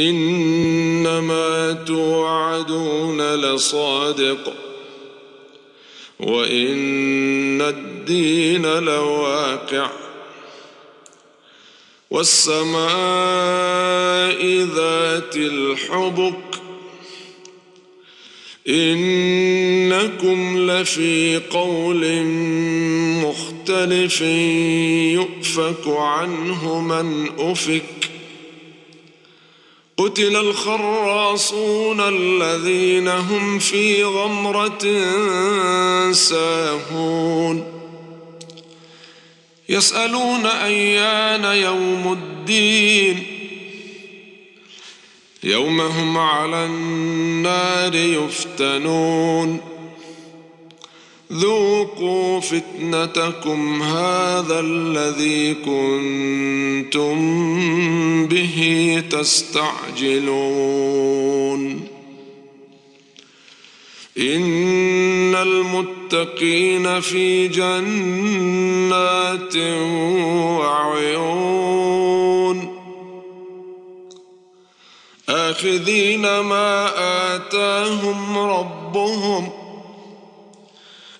إنما توعدون لصادق وإن الدين لواقع والسماء ذات الحبك إنكم لفي قول مختلف يؤفك عنه من أفك قتل الخراصون الذين هم في غمرة ساهون. يسألون أيان يوم الدين. يوم هم على النار يفتنون. ذوقوا فتنتكم هذا الذي كنتم به تستعجلون. إن المتقين في جنات وعيون. آخذين ما آتاهم ربهم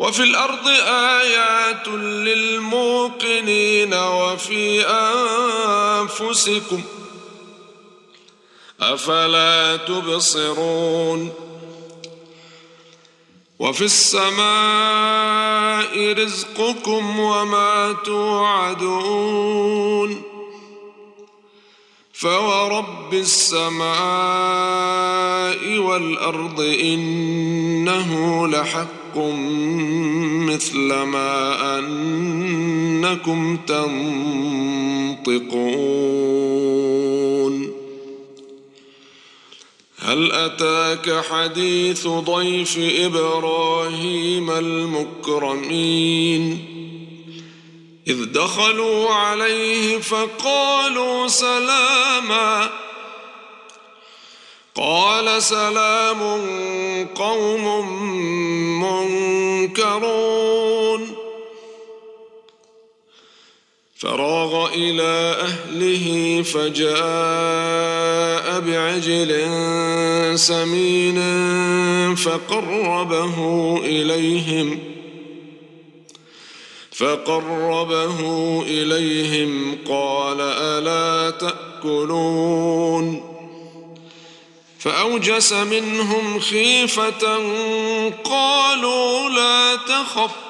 وفي الأرض آيات للموقنين وفي أنفسكم أفلا تبصرون وفي السماء رزقكم وما توعدون فورب السماء والأرض إنه لحق مثل ما أنكم تنطقون. هل أتاك حديث ضيف إبراهيم المكرمين؟ إذ دخلوا عليه فقالوا سلاماً. قال سلام قوم فراغ إلى أهله فجاء بعجل سمين فقربه إليهم فقربه إليهم قال ألا تأكلون فأوجس منهم خيفة قالوا لا تخف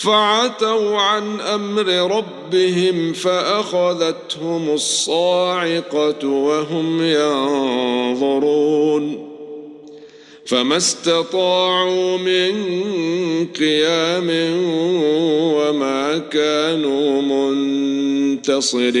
فعتوا عن أمر ربهم فأخذتهم الصاعقة وهم ينظرون فما استطاعوا من قيام وما كانوا منتصرين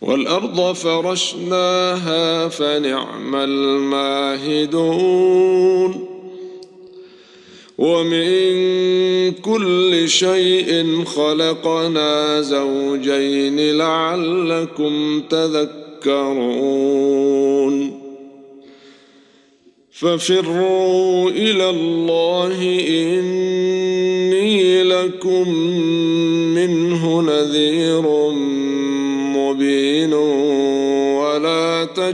والأرض فرشناها فنعم الماهدون. ومن كل شيء خلقنا زوجين لعلكم تذكرون. ففروا إلى الله إني لكم منه نذير.